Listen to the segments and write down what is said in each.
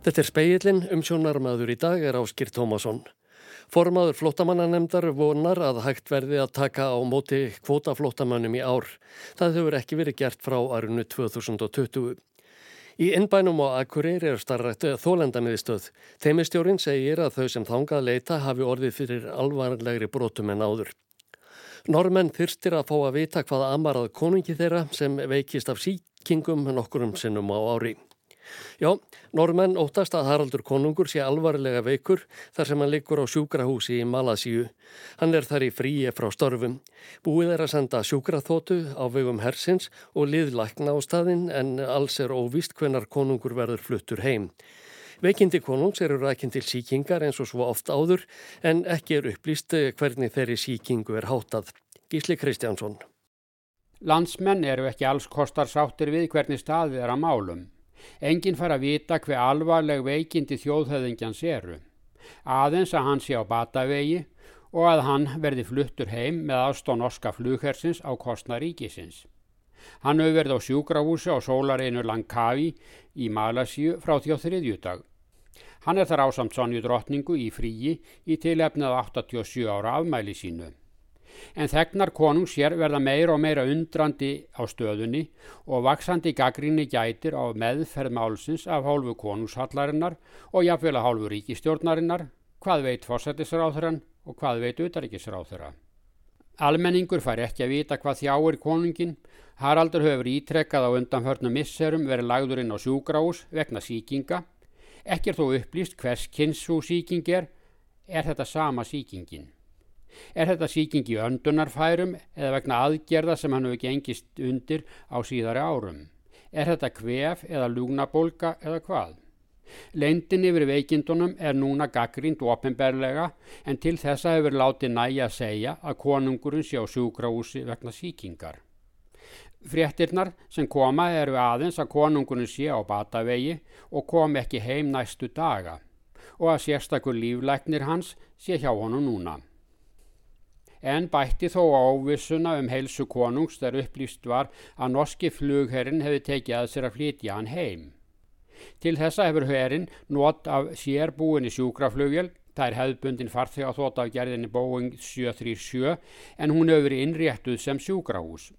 Þetta er speillin, umsjónarmaður í dag er Áskir Tómasson. Formaður flótamannanemdar vonar að hægt verði að taka á móti kvótaflótamannum í ár. Það hefur ekki verið gert frá árunnu 2020. Í innbænum á Akureyri er starrættu þólendamiðstöð. Þeimistjórin segir að þau sem þangað leita hafi orðið fyrir alvarlegri brotum en áður. Normenn þyrstir að fá að vita hvaða amarað konungi þeirra sem veikist af síkingum nokkurum sinnum á ári. Já, normenn óttast að Haraldur konungur sé alvarlega veikur þar sem hann liggur á sjúkrahúsi í Malasíu. Hann er þar í fríi frá storfum. Búið er að senda sjúkraþótu á vegum hersins og liðlækna á staðin en alls er óvist hvenar konungur verður fluttur heim. Veikindi konungs eru rækinn til síkingar eins og svo oft áður en ekki er upplýst hvernig þeirri síkingu er hátað. Gísli Kristjánsson. Landsmenn eru ekki alls kostar sáttir við hvernig staðið er að málum. Engin fara að vita hver alvarleg veikindi þjóðhauðingjans eru. Aðeins að hann sé á batavegi og að hann verði fluttur heim með aðstón norska flughersins á kostna ríkisins. Hann hefur verið á sjúkrahúsi á sólareinu Langkavi í Malasíu frá því á þriðjúdag. Hann er þar ásamt Sonju drottningu í fríi í tilefnið 87 ára afmæli sínu en þegnar konung sér verða meira og meira undrandi á stöðunni og vaksandi gaggrinni gætir á meðferð málsins af hálfu konungshallarinnar og jafnvel að hálfu ríkistjórnarinnar, hvað veit fórsættisráþurann og hvað veit utaríkisráþura. Almenningur fær ekki að vita hvað þjáir konungin, Haraldur hefur ítrekkað á undanförnum misserum verið lagður inn á sjúgrás vegna síkinga, ekki er þó upplýst hvers kynns svo síking er, er þetta sama síkingin. Er þetta síking í öndunarfærum eða vegna aðgerða sem hann hefur gengist undir á síðari árum? Er þetta kvef eða lúgnabólka eða hvað? Leindin yfir veikindunum er núna gaggrínd ofinberlega en til þessa hefur látið næja að segja að konungurinn sé á sjúkrahúsi vegna síkingar. Fréttirnar sem koma eru aðeins að konungurinn sé á batavegi og kom ekki heim næstu daga og að sérstakur líflæknir hans sé hjá honum núna en bætti þó á óvissuna um heilsu konungs þar upplýst var að norski flugherrin hefði tekið að sér að flytja hann heim. Til þessa hefur herrin nót af sérbúinni sjúkraflugjöl, það er hefðbundin farþeg á þótt af gerðinni Boeing 737 en hún hefur verið innréttuð sem sjúkrahús.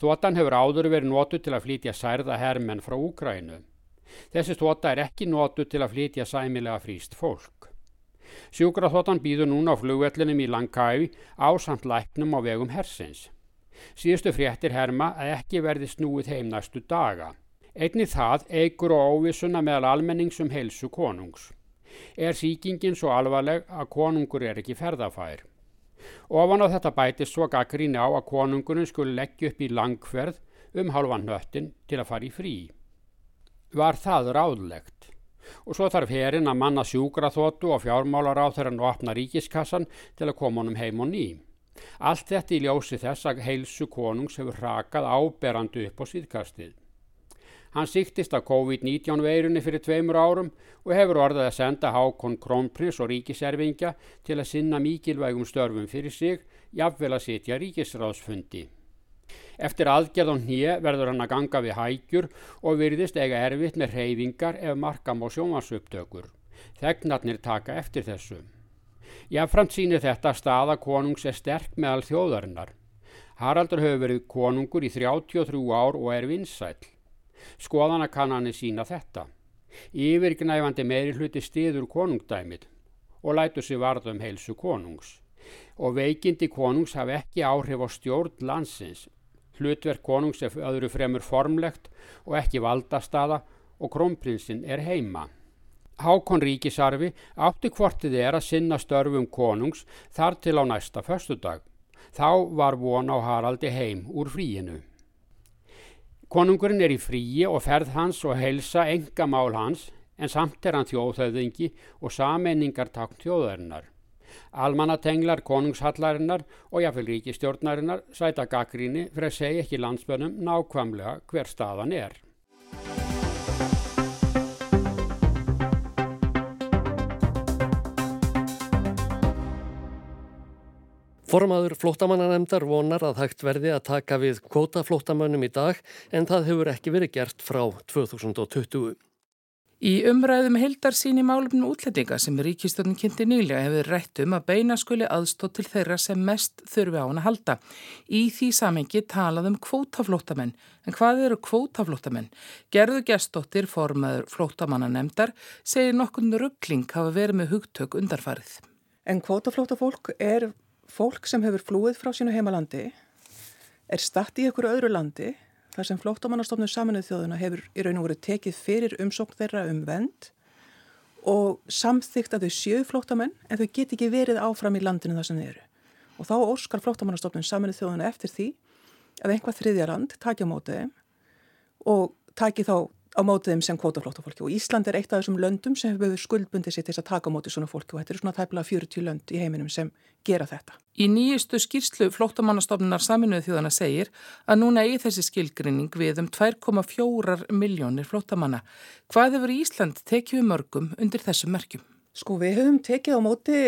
Þóttan hefur áður verið nótu til að flytja særða hermenn frá Úkrænu. Þessi þótta er ekki nótu til að flytja sæmilega fríst fólk. Sjúkraþóttan býður núna á flugvellinum í Langkæfi ásamt læknum á vegum hersins. Síðustu fréttir herma að ekki verði snúið heim næstu daga. Einni það eigur og óvissuna meðal almenningsum heilsu konungs. Er síkingin svo alvarleg að konungur er ekki ferðafær? Ofan á þetta bætist svo gaggrín á að konungurinn skulle leggja upp í langferð um halvan höttin til að fara í frí. Var það ráðlegt? Og svo þarf herin að manna sjúkraþóttu og fjármálar á þeirra og opna ríkiskassan til að koma honum heim og ný. Allt þetta í ljósi þess að heilsu konungs hefur hrakað áberandi upp á síðkastið. Hann síktist að COVID-19 veirunni fyrir tveimur árum og hefur orðið að senda Hákon Krónprins og ríkiservingja til að sinna mikilvægum störfum fyrir sig, jafnvel að sitja ríkisráðsfundi. Eftir aðgerð á hnýje verður hann að ganga við hægjur og virðist eiga erfitt með reyfingar ef markam á sjónvarsuptökur. Þegnarnir taka eftir þessu. Jáframt sínir þetta staða konungs er sterk meðal þjóðarinnar. Haraldur hefur verið konungur í 33 ár og er vinsæl. Skoðanakannanir sína þetta. Yfirgnæfandi meiri hluti stiður konungdæmið og lætur sig varða um heilsu konungs. Og veikindi konungs hafi ekki áhrif á stjórn landsins Hlutverk konungs er öðru fremur formlegt og ekki valdastaða og krónprinsinn er heima. Hákon ríkisarfi átti hvortið er að sinna störfum konungs þar til á næsta förstudag. Þá var von á Haraldi heim úr fríinu. Konungurinn er í fríi og ferð hans og helsa enga mál hans en samt er hann þjóðhauðingi og sameiningartakn þjóðarinnar. Almannatenglar konungshallarinnar og jáfnveil ríkistjórnarinnar sæta gaggríni fyrir að segja ekki landsbönum nákvæmlega hver staðan er. Formaður flótamannanemndar vonar að hægt verði að taka við kvóta flótamannum í dag en það hefur ekki verið gert frá 2020. Í umræðum heldar sín í málumnu útlendinga sem ríkistöndin kynnti nýlega hefur rætt um að beina skuli aðstótt til þeirra sem mest þurfi á hann að halda. Í því samengi talað um kvótaflótamenn. En hvað eru kvótaflótamenn? Gerðu gestóttir formaður flótamanna nefndar segir nokkun ruggling hafa verið með hugtök undarfarið. En kvótaflótafólk er fólk sem hefur flúið frá sínu heimalandi, er statt í einhverju öðru landi þar sem flóttamannastofnun saminuð þjóðuna hefur í raun og veru tekið fyrir umsókn þeirra um vend og samþygt að þau sjöu flóttamenn en þau get ekki verið áfram í landinu þar sem þau eru. Og þá óskar flóttamannastofnun saminuð þjóðuna eftir því að einhvað þriðjarand takja mótið og taki þá á mótið þeim sem kvótaflóttafólki og Ísland er eitt af þessum löndum sem hefur skuldbundið sér til að taka á mótið svona fólki og þetta er svona tæplega 40 lönd í heiminum sem gera þetta. Í nýjustu skýrslu flóttamannastofnunar saminuðu þjóðana segir að núna í þessi skilgrinning við um 2,4 miljónir flóttamanna. Hvað hefur Ísland tekið mörgum undir þessum merkjum? Sko við höfum tekið á móti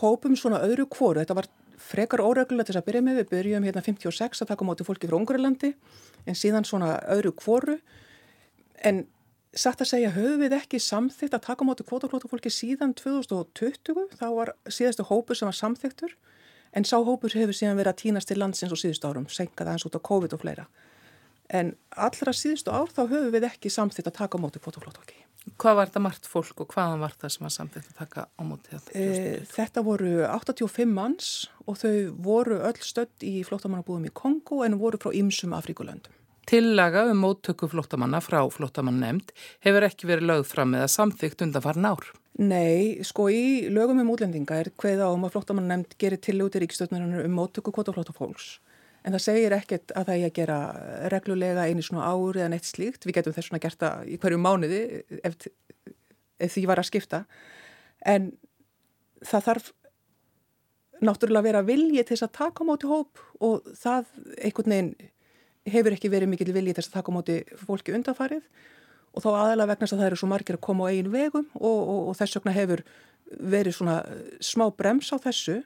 hópum svona öðru kvoru. Þetta var frekar óregulegt þess að byrja með. Við byrjum hérna 56 að taka á móti fólki frá Ungurlandi en síðan svona öðru kvoru En satt að segja, höfum við ekki samþygt að taka móti kvotaflótafólki síðan 2020, þá var síðastu hópur sem var samþygtur, en sá hópur hefur síðan verið að týnast til landsins og síðustu árum, senkað aðeins út á COVID og fleira. En allra síðustu ár þá höfum við ekki samþygt að taka móti kvotaflótafólki. Hvað var þetta margt fólk og hvaðan var það sem var samþygt að taka á móti þetta? E, þetta voru 85 manns og þau voru öll stödd í flótamannabúðum í Kongo en voru frá ymsum Afrikulöndum. Tillaga um móttöku flottamanna frá flottamann nefnd hefur ekki verið lögð fram eða samþygt undan farin ár. Nei, sko í lögum um útlendinga er hveða um að flottamann nefnd gerir tillögu til ríkistöðnarinn um móttöku kvotaflottafólks. En það segir ekkert að það er að gera reglulega einu svona ári eða neitt slíkt. Við getum þess svona gert það í hverju mánuði ef, ef því var að skipta. En það þarf náttúrulega að vera vilji til þess að taka á móti hóp og það einhvern veginn hefur ekki verið mikil viljið þess að taka móti fólki undanfarið og þá aðalega vegna þess að það eru svo margir að koma á eigin vegum og, og, og þess vegna hefur verið svona smá brems á þessu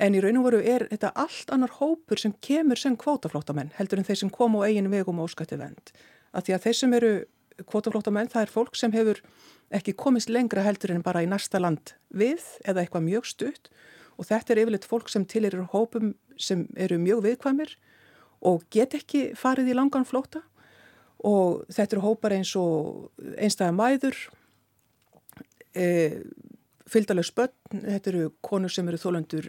en í raun og veru er þetta allt annar hópur sem kemur sem kvótaflótamenn heldur en þeir sem kom á eigin vegum og skætti vend. Að því að þeir sem eru kvótaflótamenn það er fólk sem hefur ekki komist lengra heldur en bara í næsta land við eða eitthvað mjög stutt og þetta er yfirleitt fólk sem til eru hópum sem eru mjög viðkvæmir og get ekki farið í langan flóta og þetta eru hópar eins og einstæða mæður, e, fylgdaleg spöld, þetta eru konur sem eru þólandur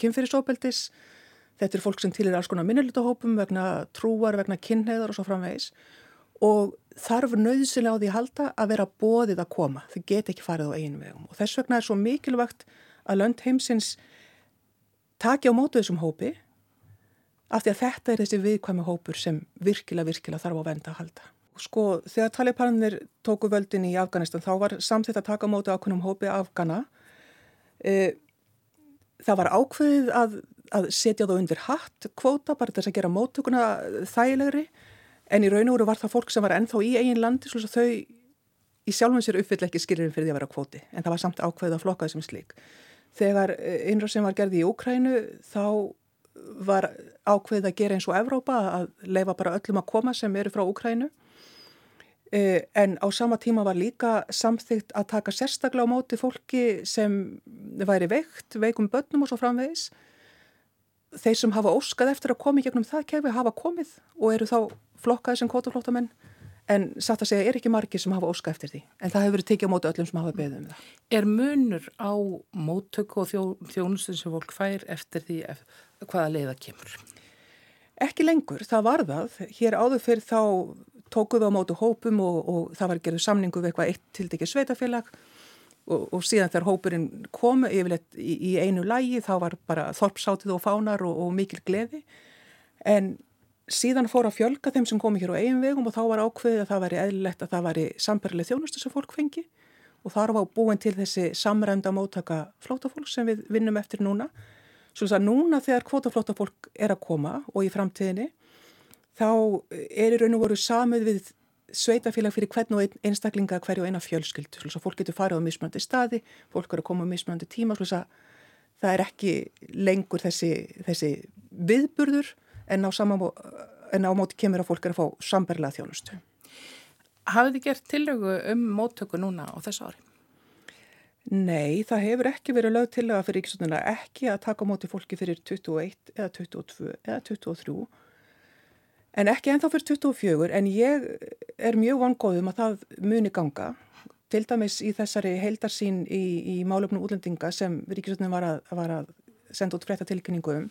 kynferðisópeldis, þetta eru fólk sem til er alls konar minnilitahópum vegna trúar, vegna kynneðar og svo framvegis. Og þarf nöðsilega á því halda að vera bóðið að koma, þau get ekki farið á einu vegum. Og þess vegna er svo mikilvægt að lönd heimsins taki á mótu þessum hópi af því að þetta er þessi viðkvæmi hópur sem virkilega, virkilega þarf á venda að halda. Sko, þegar talipanir tóku völdin í Afganistan, þá var samþitt að taka móti ákveðnum hópi Afgana. E, það var ákveðið að, að setja það undir hatt kvóta, bara þess að gera móttökuna þægilegri, en í raun og veru var það fólk sem var ennþá í eigin landi, svo að þau í sjálfum sér uppfyll ekki skilurinn fyrir því að vera kvóti, en það var samt ákveðið að flokka þessum slík. Þegar einra sem var gerði í Úkrænu, þá var ákveðið að gera eins og Evrópa að leifa bara öllum að koma sem eru frá Ukrænu e, en á sama tíma var líka samþygt að taka sérstaklega á móti fólki sem væri veikt, veikum börnum og svo framvegis. Þeir sem hafa óskað eftir að koma í gegnum það kefi hafa komið og eru þá flokkaði sem kótaflóttamenn en satt að segja er ekki margir sem hafa óska eftir því? En það hefur verið tekið á mótu öllum sem hafa beðið um það. Er munur á móttöku og þjó, þjónustin sem fólk fær eftir því hvaða leiða kemur? Ekki lengur, það var það. Hér áður fyrir þá tókuðu á mótu hópum og, og það var gerðu samningu við eitthvað eitt til dækið sveitafélag og, og síðan þegar hópurinn komu yfirleitt í, í einu lægi þá var bara þorpsátið og fánar og, og mikil gleði en síðan fór að fjölga þeim sem komi hér á eigin vegum og þá var ákveðið að það væri eðlilegt að það væri sambarlega þjónustu sem fólk fengi og þar var búin til þessi samræmda móttaka flótafólk sem við vinnum eftir núna. Svo að núna þegar kvotaflótafólk er að koma og í framtíðinni þá er í raun og voru samið við sveitafélag fyrir hvern og einstaklinga hverju og eina fjölskyld. Svo að fólk getur farið á mismöndi staði, fólk eru að koma á mismöndi tíma, svo að það er ekki lengur þessi, þessi viðburður en á, en á móti kemur að fólk er að fá samberlega þjónustu. Hafið þið gert tillögu um móttöku núna á þessu ári? Nei, það hefur ekki verið lög tillega fyrir ríkisvölduna ekki að taka móti fólki fyrir 21 eða 22 eða 23 en ekki ennþá fyrir 24 en ég er mjög vangóðum að það muni ganga til dæmis í þessari heildarsín í, í málöfnum útlendinga sem ríkisvöldunum var, var að senda út frétta tilkynningum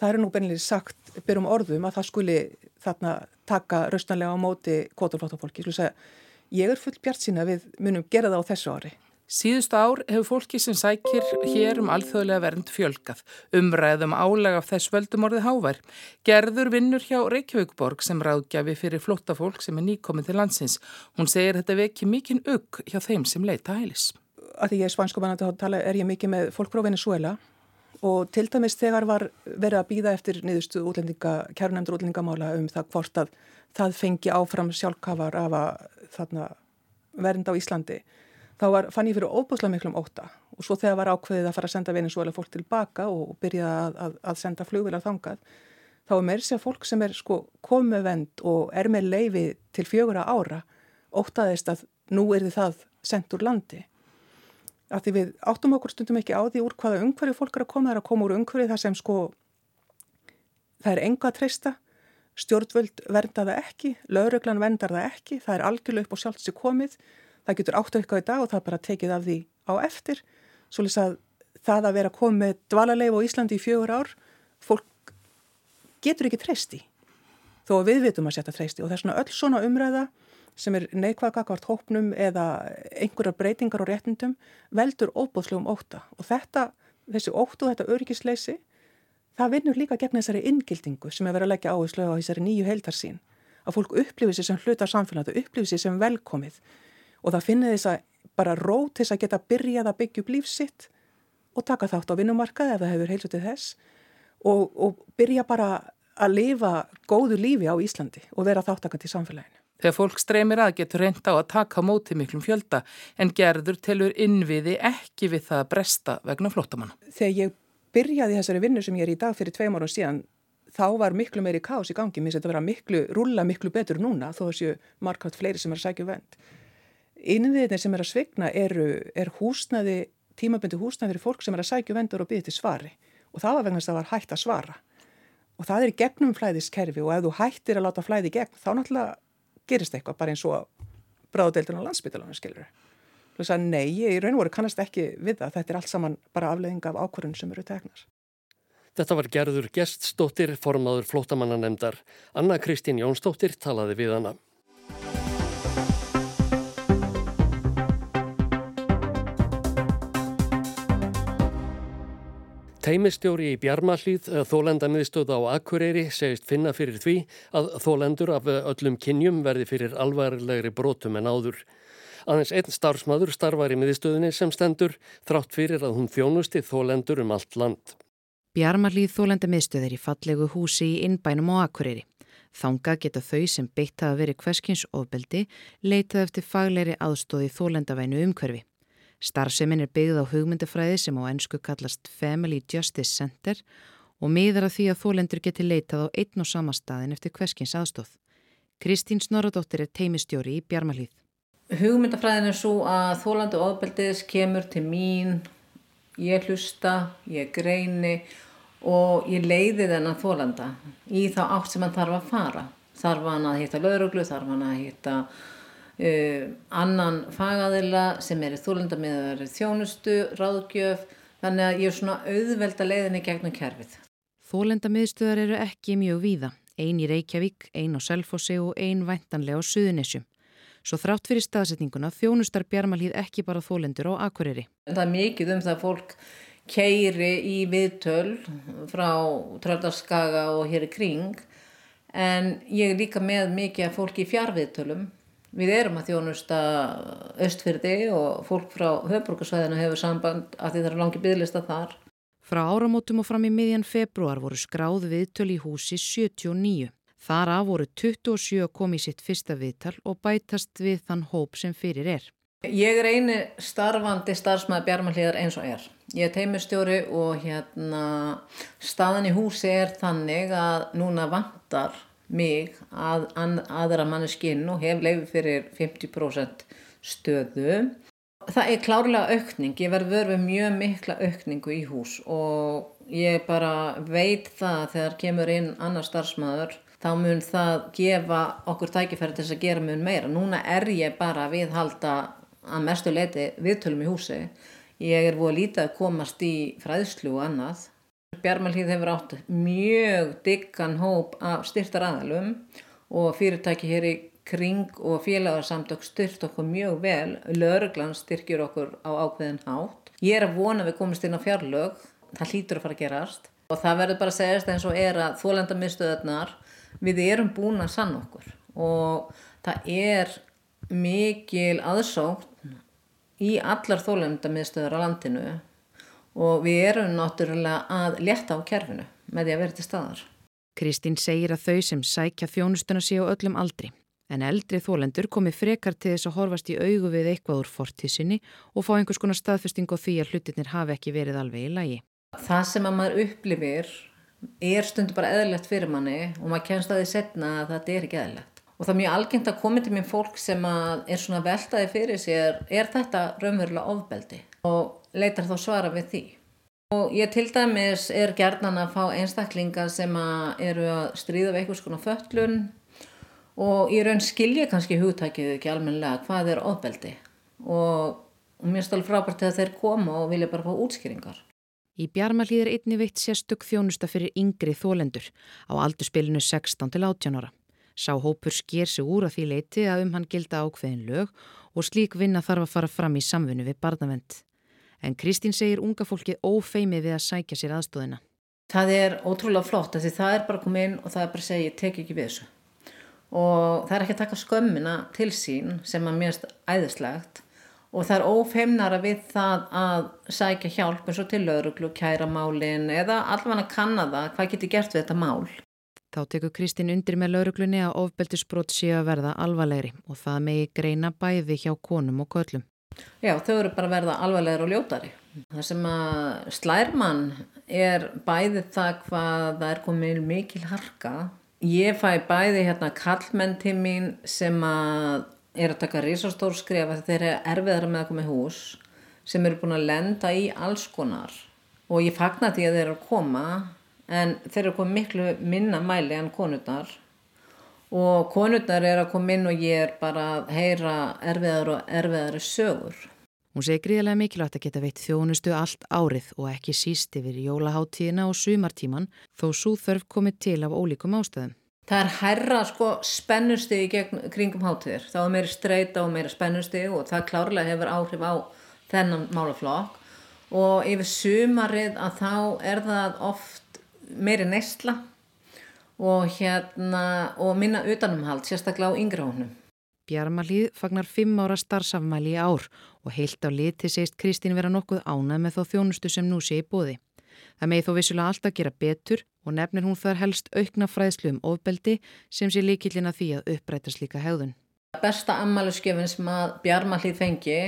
það eru nú bennilega sagt byrjum orðum að það skuli þarna taka raustanlega á móti kvoturflótafólki ég er full bjart sína við munum gera það á þessu ári Síðustu ár hefur fólki sem sækir hér um alþjóðlega vernd fjölgað, umræðum álega af þess völdumorðið hávær. Gerður vinnur hjá Reykjavíkborg sem ráðgjafi fyrir flotta fólk sem er nýkominn til landsins. Hún segir þetta veki mikinn ugg hjá þeim sem leita hælis. Því ég er spanskumanandi að tala er ég mikið með fólk frá Venezuela og til dæmis þegar var verið að býða eftir niðurstu útlendinga, kærunendur útlendingamála um það hvort að það fengi áfram sjálfkafar af að þarna vernd á Íslandi þá var, fann ég fyrir óbúslega miklum óta og svo þegar var ákveðið að fara að senda Venezuela fólk tilbaka og byrja að, að, að senda flugvilar þangað þá er meir sér fólk sem er sko komið vend og er með leifi til fjögura ára ótaðist að nú er þið það sendt úr landi. Því við áttum okkur stundum ekki á því úr hvaða umhverju fólk er að koma það er að koma úr umhverju þar sem sko það er enga að treysta stjórnvöld vernda það ekki lauruglan vendar það ekki, það er algjörlega upp á sjálfs það getur áttu eitthvað í dag og það bara tekið af því á eftir. Svo lýs að það að vera komið með dvalarleif á Íslandi í fjögur ár fólk getur ekki treysti þó að við vitum að setja treysti og það er svona öll svona umræða sem er neikvæðgakvart hópnum eða einhverjar breytingar og réttindum veldur óbúðslegum óta og þetta, þessi óta og þetta öryggisleysi það vinnur líka gegn þessari inngildingu sem er verið að leggja áherslu á þessari nýju heildarsín að fólk upplifir sér sem hluta samfélag, það upplifir sér sem velkomið og það finnir þess að bara rót þess að geta byrjað að byggja upp lífsitt og taka þátt á vinnumarkaði ef það hefur heilsu til þess og, og byrja bara að lifa góðu lífi á Íslandi og vera þáttakant í samfélaginu. Þegar fólk streymir að getur reynd á að taka móti miklum fjölda en gerður telur innviði ekki við það að bresta vegna flóttamanna. Þegar ég byrjaði þessari vinnu sem ég er í dag fyrir tveim árum síðan þá var miklu meiri kás í gangi, mér þetta að vera miklu, rúla miklu betur núna þó þessu markvært fleiri sem er að sækja vend innviðinir sem er að svigna eru, er húsnaði, tímaböndi húsnaði fyrir fólk sem er að sækju vendur og byggja til svari. Og það var vegna þess að það var hægt að svara. Og það er gegnum flæðiskerfi og ef þú hættir að láta flæði gegn þá náttúrulega gerist eitthvað bara eins og bráðdeildin á landsbytalanum skilur þú veist að nei, ég í raun og voru kannast ekki við það, þetta er allt saman bara afleðinga af ákvörðun sem eru tegnar Þetta var gerður geststóttir formaður flótamannanemdar Anna Kristín Jónsdóttir talaði við hana Teimistjóri í Bjarmalíð, þólendamiðstöð á Akureyri, segist finna fyrir því að þólendur af öllum kynjum verði fyrir alvarlegri brotum en áður. Aðeins einn starfsmaður starfar í miðstöðinni sem stendur þrátt fyrir að hún þjónusti þólendur um allt land. Bjarmalíð þólendamiðstöð er í fallegu húsi í innbænum á Akureyri. Þanga geta þau sem beitt hafa verið hverskins ofbeldi leitað eftir fagleiri aðstóði þólendavænu umhverfi. Starfsemin er byggð á hugmyndafræði sem á ennsku kallast Family Justice Center og miðar að því að þólendur geti leitað á einn og sama staðin eftir hverskins aðstóð. Kristín Snoradóttir er teimistjóri í Bjarmalíð. Hugmyndafræðin er svo að þólandu ofbeldiðs kemur til mín, ég hlusta, ég greini og ég leiði þennan þólanda í þá átt sem hann þarf að fara. Þarf hann að hitta lauruglu, þarf hann að hitta Uh, annan fagaðila sem er í þúlendamiðar þjónustu, ráðgjöf þannig að ég er svona auðvelda leiðinni gegnum kerfið. Þúlendamiðstöðar eru ekki mjög víða ein í Reykjavík, ein á Selfossi og ein væntanlega á Suðunisjum svo þrátt fyrir staðsetninguna þjónustar Bjarmalíð ekki bara þólendur á Akureyri. Það er mikið um það að fólk keiri í viðtöl frá Tröldarskaga og hér í kring en ég er líka með mikið að fólk í fjárviðtölum Við erum að þjónusta östfyrdi og fólk frá höfbrukarsvæðinu hefur samband að því það er langi bygglista þar. Frá áramótum og fram í miðjan februar voru skráð viðtöl í húsi 79. Þar af voru 27 komið sitt fyrsta viðtal og bætast við þann hóp sem fyrir er. Ég er eini starfandi starfsmæði bjarmalíðar eins og er. Ég er teimistjóri og hérna staðan í húsi er þannig að núna vantar mig að, að aðra manneskinn og hef leiði fyrir 50% stöðu. Það er klárlega aukning, ég verð verið mjög mikla aukningu í hús og ég bara veit það þegar kemur inn annar starfsmæður þá mun það gefa okkur tækifæri til þess að gera mun meira. Núna er ég bara að viðhalda að mestu leiti viðtölum í húsi. Ég er búið að lítið að komast í fræðslu og annað. Bjarmalíð hefur átt mjög diggan hóp af styrtar aðalum og fyrirtæki hér í kring og félagarsamtök styrt okkur mjög vel. Lörglann styrkjur okkur á ákveðin hátt. Ég er að vona við komist inn á fjarlög. Það hlýtur að fara að gerast. Og það verður bara að segjast eins og er að þólendamistuðarnar við erum búin að sann okkur og það er mikil aðsókn í allar þólendamiðstöður á landinu og við erum náttúrulega að leta á kerfinu með því að vera til staðar. Kristín segir að þau sem sækja þjónustuna sé á öllum aldri en eldri þólendur komi frekar til þess að horfast í augu við eitthvað úr fortísinni og fá einhvers konar staðfesting á því að hlutinir hafi ekki verið alveg í lagi. Það sem að maður upplifir er stundu bara eðlilegt fyrir manni og maður kemst að því setna að þetta er ekki eðlilegt. Og það er mjög algengt að koma til mér fólk sem er svona veltaði fyrir sér, er þetta raunverulega ofbeldi? Og leitar þá svara við því. Og ég til dæmis er gerðan að fá einstaklinga sem eru að stríða við einhvers konar föllun og ég raun skilja kannski hugtækið ekki almenlega hvað er ofbeldi. Og mér stáli frábært að þeir koma og vilja bara fá útskýringar. Í Bjarmalíð er einni veitt sérstök þjónusta fyrir yngri þólendur á aldurspilinu 16 til 18 ára. Sá hópur sker sig úr að því leiti að um hann gilda ákveðin lög og slík vinna þarf að fara fram í samfunnu við barnavend. En Kristín segir unga fólkið ófeimið við að sækja sér aðstóðina. Það er ótrúlega flott því það er bara komið inn og það er bara að segja ég tek ekki við þessu. Og það er ekki að taka skömmina til sín sem að mérst æðislegt og það er ófeimnara við það að sækja hjálp eins og til lauruglu, kæra málin eða allavega að kanna það hvað getur gert við þetta mál. Þá tekur Kristín undir með lauruglunni að ofbeldisbrot sé að verða alvarlegri og það megi greina bæði hjá konum og köllum. Já, þau eru bara að verða alvarlegri og ljótari. Það sem að slærmann er bæði það hvað það er komið mikil harka. Ég fæ bæði hérna kallmenn til mín sem að er að taka risastór skref að þeir eru erfiðar með að koma í hús sem eru búin að lenda í alls konar og ég fagna því að þeir eru að koma en þeir eru að koma miklu minna mæli en konurnar og konurnar eru að koma inn og ég er bara að heyra erfiðar og erfiðar sögur. Hún segi gríðilega mikilvægt að geta veitt þjónustu allt árið og ekki síst yfir jólaháttíðina og sumartíman þó svo þörf komið til af ólíkum ástöðum. Það er herra sko spennusti í gegn, kringum hátíðir. Þá er meiri streyta og meiri spennusti og það klárlega hefur áhrif á þennan málaflokk og yfir sumarið að þá er það oft meiri neysla og, hérna, og minna utanumhald, sérstaklega á yngri hónum. Bjarmalíð fagnar fimm ára starfsafmæli í ár og heilt á liti segist Kristín vera nokkuð ánað með þá þjónustu sem nú sé í bóði. Það megi þó vissulega alltaf gera betur og nefnir hún þar helst aukna fræðslu um ofbeldi sem sé líkillina því að uppræta slíka hegðun. Besta ammaluskefin sem að Bjarmalíð fengi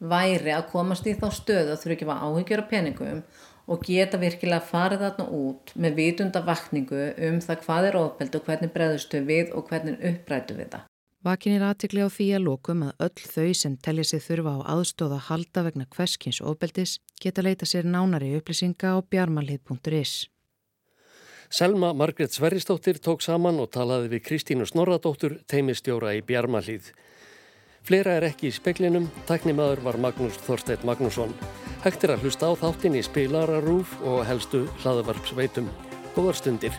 væri að komast í þá stöðu að þurfa ekki að áhyggjara peningum og geta virkilega farið þarna út með vitunda vakningu um það hvað er ofbeldi og hvernig bregðustu við og hvernig upprætu við það. Vakin er aðtikli á því að lókum að öll þau sem telja sig þurfa á aðstóða halda vegna hverskins ofbeldis geta leita sér nánari upplýsinga á bjarmalið.is. Selma Margret Sverristóttir tók saman og talaði við Kristínu Snorradóttur, teimistjóra í Bjarmalið. Fleira er ekki í speklinum, taknimaður var Magnús Þorsteit Magnússon. Hægt er að hlusta á þáttin í spilararúf og helstu hlaðvarpsveitum. Góðar stundir.